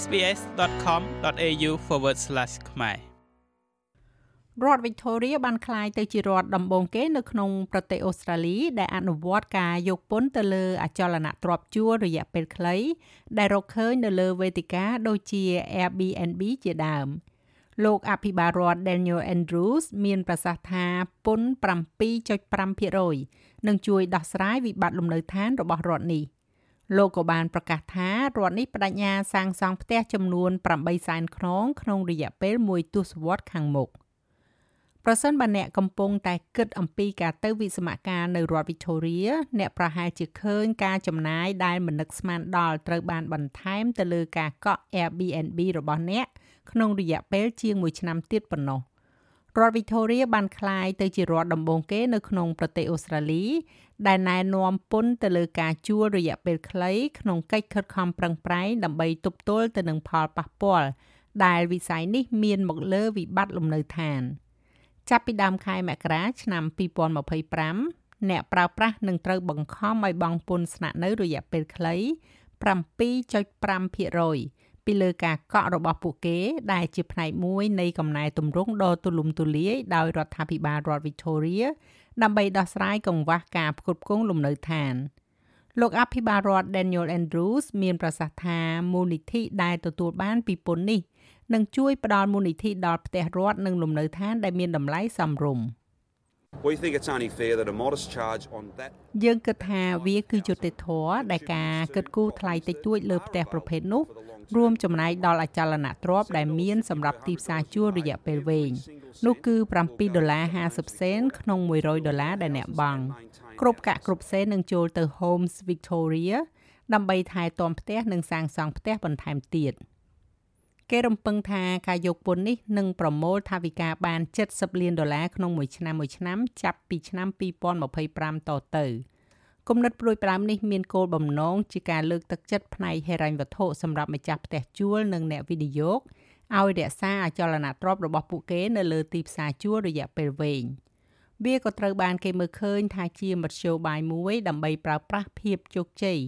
sbs.com.au/ ខ្មែររដ្ឋ Victoria បានក្លាយទៅជារដ្ឋដំបូងគេនៅក្នុងប្រទេសអូស្ត្រាលី ដែលអនុវត្តការយកពន្ធទៅលើអចលនទ្រព្យជួលរយៈពេលខ្លី ដែលរកឃើញនៅលើវេទិកាដូចជា Airbnb ជាដើម។លោកអភិបាលរដ្ឋ Daniel Andrews មានប្រសាសន៍ថាពន្ធ7.5%នឹងជួយដោះស្រាយវិបត្តិលំនៅឋានរបស់រដ្ឋនេះ លោកក៏បានប្រកាសថារដ្ឋនេះបដិញ្ញាសាងសង់ផ្ទះចំនួន8សែនខ្នងក្នុងរយៈពេលមួយទសវត្សរ៍ខាងមុខប្រសិនបើអ្នកកំពុងតែគិតអំពីការទៅវិស្សមការនៅរដ្ឋ Victoria អ្នកប្រហែលជាឃើញការចំណាយដែលមិននឹកស្មានដល់ត្រូវបានបន្ថែមទៅលើការកក់ Airbnb របស់អ្នកក្នុងរយៈពេលជាង1ឆ្នាំទៀតប៉ុណ្ណោះ រដ្ឋ Victoria បានក្លាយទៅជារដ្ឋដំបូងគេនៅក្នុងប្រទេសអូស្ត្រាលី ដែលណែនាំពន្ធទៅលើការជួលរយៈពេលខ្លីក្នុងកិច្ចខិតខំប្រឹងប្រែងដើម្បីទប់ទល់ទៅនឹងផលប៉ះពាល់ដែលវិស័យនេះមានមកលើវិបត្តិលំនៅឋាន ចាប់ពីដើមខែមករាឆ្នាំ2025អ្នកប្រើប្រាស់នឹងត្រូវបង្ខំឲ្យបង់ពន្ធស្នាក់នៅរយៈពេលខ្លី7.5% ពីលើការកក់របស់ពួកគេ ដែលជាផ្នែកមួយនៃកំណែទម្រង់ដ៏ទូលំទូលាយដោយរដ្ឋាភិបាលរដ្ឋ Victoria ដើម្បីដោះស្រាយកង្វះការផ្គត់ផ្គង់លំនៅឋានលោកអភិបាលរដ្ឋ Daniel Andrews មានប្រសាសន៍ថាមូលនិធិដែលទទួលបានពីពន្ធនេះនឹងជួយផ្ដល់មូលនិធិដល់ផ្ទះរដ្ឋនិងលំនៅឋានដែលមានតម្លៃសមរម្យ យើងគិតថាវាគឺយុត្តិធម៌ដែលការគិតគូរថ្លៃតិចតួចលើផ្ទះប្រភេទនោះរួមចំណែកដល់អចលនទ្រព្យដែលមានសម្រាប់ទីផ្សារជួលរយៈពេលវែងនោះគឺ7ដុល្លារ50សេនក្នុង100ដុល្លារដែលអ្នកបង់គ្រប់កាក់គ្រប់សេននឹងចូលទៅ Homes Victoria ដើម្បីថែទាំផ្ទះនិងសាងសង់ផ្ទះបន្ថែមទៀត គេរំពឹងថាការយកពន្ធនេះនឹងប្រមូលថវិកាបាន70លានដុល្លារក្នុងមួយឆ្នាំមួយឆ្នាំចាប់ពីឆ្នាំ2025តទៅ។គំនិតព្រួយផ្ដើមនេះមានគោលបំណងជាការលើកទឹកចិត្តផ្នែកហិរញ្ញវត្ថុសម្រាប់ម្ចាស់ផ្ទះជួលនិងអ្នកវិនិយោគឲ្យរក្សាអចលនទ្រព្យរបស់ពួកគេនៅលើទីផ្សារជួលរយៈពេលវែងវាក៏ត្រូវបានគេមើលឃើញថាជាមធ្យោបាយមួយដើម្បីប្រើប្រាស់ភាពជោគជ័យ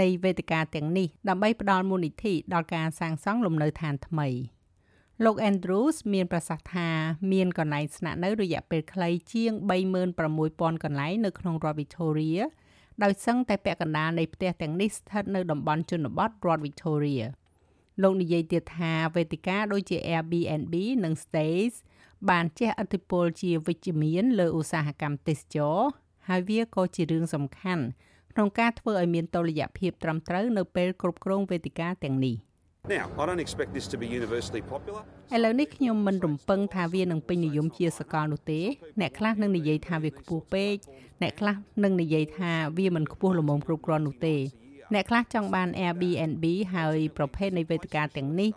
នៃវេទិកាទាំងនេះដើម្បីផ្ដល់មូលនិធិដល់ការសាងសង់លំនៅឋានថ្មីលោក Andrews មានប្រសាសន៍ថាមានកន្លែងស្នាក់នៅរយៈពេលខ្លីជាង36,000កន្លែងនៅក្នុងរដ្ឋ Victoria ដោយសឹងតែពាក់កណ្ដាលនៃផ្ទះទាំងនេះស្ថិតនៅតំបន់ជនបទរដ្ឋ Victoria លោកនិយាយទៀតថាវេទិកាដូចជា Airbnb និង Stays បានជះឥទ្ធិពលជាវិជ្ជមានលើឧស្សាហកម្មទេសចរហើយវាក៏ជារឿងសំខាន់ ក្នុងការធ្វើឲ្យមានតុល្យភាពត្រឹមត្រូវនៅពេលគ្រប់គ្រងវេទិកាទាំងនេះ Now, I don't expect this to be universally popular. ឥឡូវនេះខ្ញុំមិនរំពឹងថាវានឹងពេញនិយមជាសកលនោះទេ អ្នកខ្លះនឹងនិយាយថាវាខ្ពស់ពេក អ្នកខ្លះនឹងនិយាយថាវាមិនខ្ពស់ល្មមគ្រប់គ្រាន់នោះទេ អ្នកខ្លះចង់បាន Airbnb ហើយប្រភេទនៃវេទិកាទាំងនេះ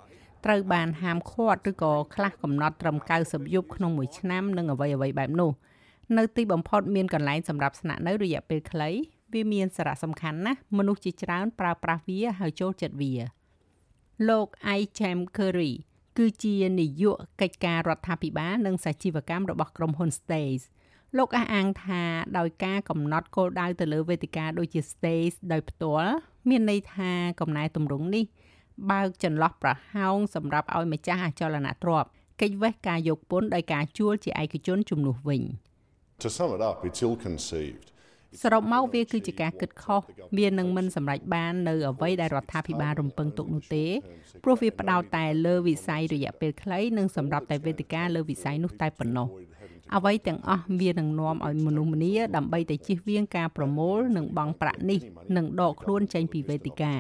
ត្រូវបានហាមឃាត់ឬក៏ខ្លះកំណត់ត្រឹម90យប់ក្នុងមួយឆ្នាំនិងអ្វីអ្វីបែបនោះ នៅទីបំផុតមានកន្លែងសម្រាប់ស្នាក់នៅរយៈពេលខ្លី វាមានសារៈសំខាន់ណាស់មនុស្សជាច្រើនប្រើប្រាស់វាហើយចូលចិត្តវាលោក I Chem Curry គឺជានាយកកិច្ចការរដ្ឋាភិបាលនិងសាជីវកម្មរបស់ក្រុមហ៊ុន Stays លោកអះអាងថាដោយការកំណត់គោលដៅទៅលើវេទិកាដូចជា Stays ដោយផ្ទាល់មានន័យថាកំណែទម្រង់នេះបើកចន្លោះប្រហោងសម្រាប់ឲ្យម្ចាស់អចលនទ្រព្យកិច្ចវេះការយកពន្ធដោយការជួលជាឯកជនជំនួសវិញ To sum it up it's ill conceived សរុបមកវាគឺជាការគិតខុសវានឹងមិនសម្រេចបាននៅអ្វីដែលរដ្ឋាភិបាលរំពឹងទុកនោះទេព្រោះវាផ្ដោតតែលើវិស័យរយៈពេលខ្លីនិងសម្រាប់តែវេទិកាលើវិស័យនោះតែប៉ុណ្ណោះអ្វីទាំងអស់វានឹងនាំឲ្យមនុស្សម្នាដើម្បីតែជៀសវាងការប្រមូលនិងបង់ប្រាក់នេះនិងដកខ្លួនចេញពីវេទិកា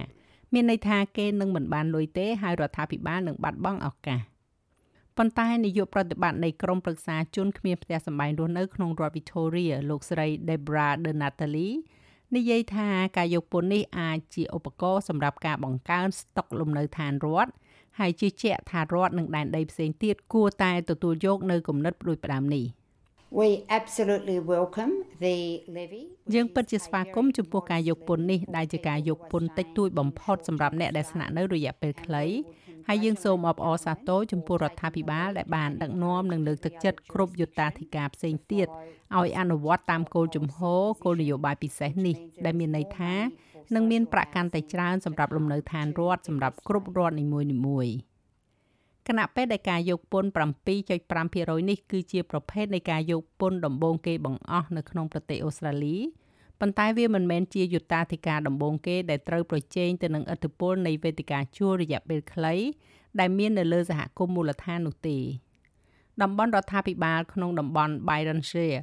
មានន័យថាគេនឹងមិនបានលុយទេហើយរដ្ឋាភិបាលនឹងបាត់បង់ឱកាស ប៉ុន្តែនាយកប្រតិបត្តិនៃក្រមប្រឹក្សាជនគ្មានផ្ទះសម្បែងរស់នៅក្នុងរដ្ឋ Victoria លោកស្រី Debra De Natalie និយាយថាការយកពន្ធនេះអាចជាឧបករណ៍សម្រាប់ការបង្កើនស្តុកលំនៅឋានរដ្ឋហើយជឿជាក់ថារដ្ឋនិងដែនដីផ្សេងទៀតគួរតែទទួលយកនៅគំនិតផ្ដួចផ្ដើមនេះ។ We absolutely welcome the levy យើងពិតជាស្វាគមន៍ចំពោះការយកពន្ធនេះដែលជាការយកពន្ធតិចតួចបំផុតសម្រាប់អ្នកដែលស្នាក់នៅរយៈពេលខ្លីហើយយើងសូមអបអរសាទរចំពោះរដ្ឋាភិបាលដែលបានដឹកនាំនិងលើកទឹកចិត្តគ្រប់យុត្តាធិការផ្សេងទៀតឲ្យអនុវត្តតាមគោលជំហរគោលនយោបាយពិសេសនេះដែលមានន័យថានឹងមានប្រាក់កាន់តែច្រើនសម្រាប់លំនៅឋានរដ្ឋសម្រាប់គ្រប់រដ្ឋនីមួយៗ គណៈពេលដែលការយកពន្ធ7.5%នេះគឺជាប្រភេទនៃការយកពន្ធដំបូងគេបង្អស់នៅក្នុងប្រទេសអូស្ត្រាលីប៉ុន្តែវាមិនមែនជាយុត្តាធិការដំបូងគេដែលត្រូវប្រជែងទៅនឹងឥទ្ធិពលនៃវេទិកាជួលរយៈពេលខ្លីដែលមាននៅលើសហគមន៍មូលដ្ឋាននោះទេតំបន់រដ្ឋាភិបាលក្នុងតំបន់ Byronshire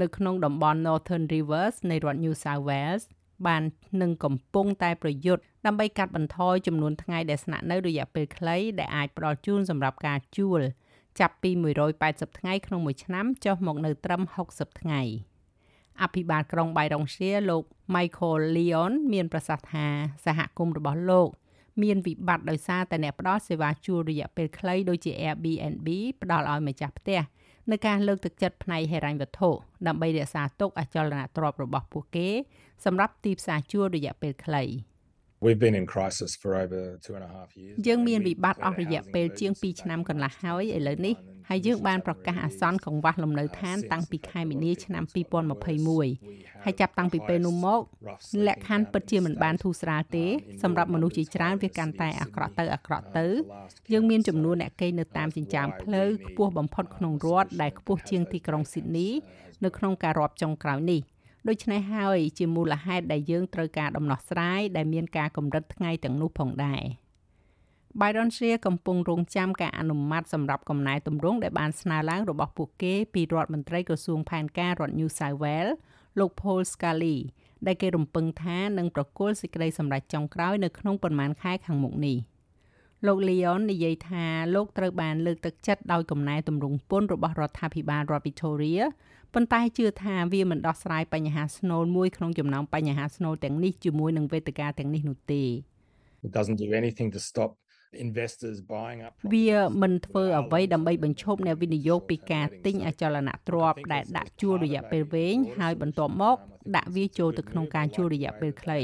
នៅក្នុងតំបន់ Northern Rivers នៃរដ្ឋ New South Wales បាននឹងកំពុងតែប្រយុទ្ធដើម្បីកាត់បន្ថយចំនួនថ្ងៃដែលស្នាក់នៅរយៈពេលខ្លីដែលអាចផ្ដល់ជូនសម្រាប់ការជួល ចាប់ពី180ថ្ងៃក្នុងមួយឆ្នាំចុះមកនៅត្រឹម60ថ្ងៃអភិបាលក្រុងបៃរុងសៀលោក Michael Leon មានប្រសាសន៍ថាសហគមន៍របស់លោកមានវិបត្តិដោយសារតែអ្នកផ្ដល់សេវាជួលរយៈពេលខ្លីដូចជា Airbnb ផ្ដល់ឲ្យម្ចាស់ផ្ទះ នៅការលើកទឹកចិត្តផ្នែកហិរញ្ញវត្ថុដើម្បីរក្សាទុកអចលនទ្រព្យរបស់ពួកគេសម្រាប់ទីផ្សារជួលរយៈពេលខ្លី។ We've been in crisis for over 2 and a half years. យើងមានវិបត្តិអស់រយៈពេលជាង2ឆ្នាំកន្លះហើយឥឡូវនេះហើយយើងបានប្រកាសអាសន្នកង្វះលំនៅឋានតាំងពីខែមីនាឆ្នាំ2021ហើយចាប់តាំងពីពេលនោះមកលក្ខខណ្ឌពិតជាមិនបានធូរស្រាលទេសម្រាប់មនុស្សជាច្រើនវាកាន់តែអាក្រក់ទៅអាក្រក់ទៅយើងមានចំនួនអ្នកគេងនៅតាមចិញ្ចើមផ្លូវខ្ពស់បំផុតក្នុងរដ្ឋដែលខ្ពស់ជាងទីក្រុងស៊ីដនីនៅក្នុងការរាប់ចុងក្រោយនេះ ដូច្នេះហើយជាមូលហេតុដែលយើងត្រូវការដំណោះស្រាយដែលមានការកម្រិតថ្ងៃទាំងនោះផងដែរ Byron Shea កំពុងរងចាំការអនុម័តសម្រាប់កំណែទម្រង់ដែលបានស្នើឡើងរបស់ពួកគេពីរដ្ឋមន្ត្រីក្រសួងផែនការរដ្ឋ New South Wales លោក Paul Scully ដែលគេរំពឹងថានឹងប្រគល់សេចក្តីសម្រេចចុងក្រោយនៅក្នុងប៉ុន្មានខែខាងមុខនេះលោក Leon និយាយថាលោកត្រូវបានលើកទឹកចិត្តដោយកំណែទម្រង់ពន្ធរបស់រដ្ឋាភិបាលរដ្ឋ Victoria ប៉ុន្តែជឿថាវាមិនដោះស្រាយបញ្ហាស្នូលមួយក្នុងចំណោមបញ្ហាស្នូលទាំងនេះជាមួយនឹងវេទិកាទាំងនេះនោះទេ It doesn't do anything to stop investors buying up វាមិនធ្វើអ្វីដើម្បីបញ្ឈប់អ្នកវិនិយោគពីការទិញអចលនទ្រព្យដែលដាក់ជួលរយៈពេលវែងហើយបន្ទាប់មកដាក់វាចូលទៅក្នុងការជួលរយៈពេលខ្លី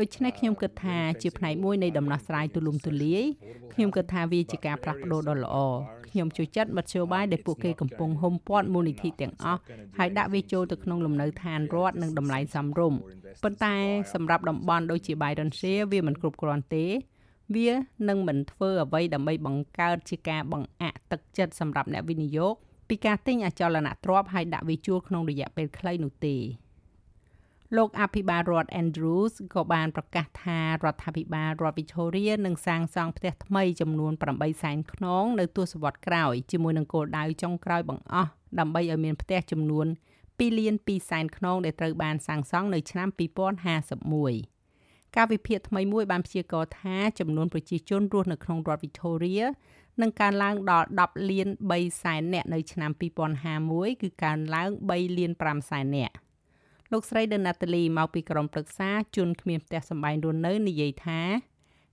ដូច្នេះខ្ញុំគិតថាជាផ្នែកមួយនៃដំណោះស្រាយទូលំទូលាយខ្ញុំគិតថាវាជាការផ្លាស់ប្ដូរដ៏ល្អខ្ញុំជួយចិត្តមធ្យោបាយដែលពួកគេកំពុងហុំព័ទ្ធមូលនិធិទាំងអស់ហើយដាក់វាចូលទៅក្នុងលំនៅឋានរដ្ឋនិងតម្លៃសមរម្យប៉ុន្តែសម្រាប់តំបន់ដូចជា Byronshire វាមិនគ្រប់គ្រាន់ទេវានឹងមិនធ្វើអ្វីដើម្បីបង្កើតជាការបង្អាក់ទឹកចិត្តសម្រាប់អ្នកវិនិយោគពីការទិញអចលនទ្រព្យហើយដាក់វាជួលក្នុងរយៈពេលខ្លីនោះទេ លោកអភិបាលរដ្ឋ Andrews ក៏បានប្រកាសថារដ្ឋាភិបាលរដ្ឋ Victoria នឹងសាងសង់ផ្ទះថ្មីចំនួន8សែនខ្នងនៅទសវត្សរ៍ក្រោយជាមួយនឹងគោលដៅចុងក្រោយបង្អស់ដើម្បីឲ្យមានផ្ទះចំនួន2លាន2សែនខ្នងដែលត្រូវបានសាងសង់នៅឆ្នាំ2051ការវិភាគថ្មីមួយបានព្យាករណ៍ថាចំនួនប្រជាជនរស់នៅក្នុងរដ្ឋ Victoria នឹងកើនឡើងដល់10លាន3សែននាក់នៅឆ្នាំ2051គឺកើនឡើង3លាន5សែននាក់ លោកស្រីដឺណាតាលីមកពីក្រុមប្រឹក្សាជនគ្មានផ្ទះសម្បែងរស់នៅនិយាយថា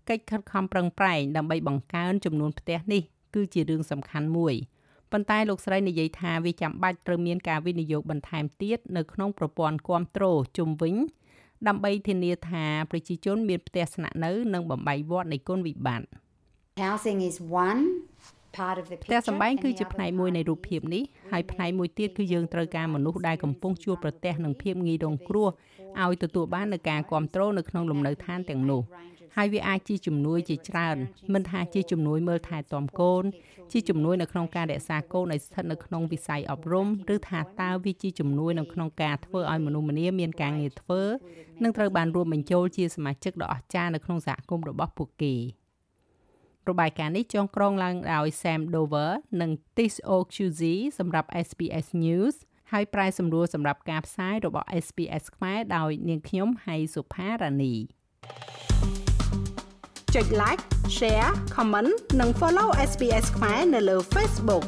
កិច្ចខិតខំប្រឹងប្រែងដើម្បីបង្កើនចំនួនផ្ទះនេះគឺជារឿងសំខាន់មួយប៉ុន្តែលោកស្រីនិយាយថាវាចាំបាច់ត្រូវមានការវិនិយោគបន្ថែមទៀតនៅក្នុងប្រព័ន្ធគ្រប់គ្រងជុំវិញដើម្បីធានាថាប្រជាជនមានផ្ទះស្នាក់នៅនិងបំបីវត្តនៃគុណវិបត្តិ Housing is one ផ្ទះសម្បែងគឺជាផ្នែកមួយនៃរូបភាពនេះហើយផ្នែកមួយទៀតគឺយើងត្រូវការមនុស្សដែលកំពុងជួបប្រទះនឹងភាពងាយរងគ្រោះឲ្យទទួលបាននូវការគ្រប់គ្រងនៅក្នុងលំនៅឋានទាំងនោះហើយវាអាចជាជំនួយជាច្រើនមិនថាជាជំនួយមើលថែទាំកូន ជាជំនួយនៅក្នុងការរក្សាកូនឲ្យស្ថិតនៅក្នុងវិស័យអប់រំឬថាតើវាជាជំនួយនៅក្នុងការធ្វើឲ្យមនុស្សម្នាមានការងារធ្វើនិងត្រូវបានរួមបញ្ចូលជាសមាជិកដ៏អស្ចារ្យនៅក្នុងសហគមន៍របស់ពួកគេ។ របាយការណ៍នេះចងក្រងឡើងដោយ Sam Dover និង Tis Oqz សម្រាប់ SPS News ហើយប្រែសម្រួលសម្រាប់ការផ្សាយរបស់ SPS ខ្មែរដោយនាងខ្ញុំហៃសុផារ៉ានីចុច like share comment និង follow SPS ខ្មែរនៅលើ Facebook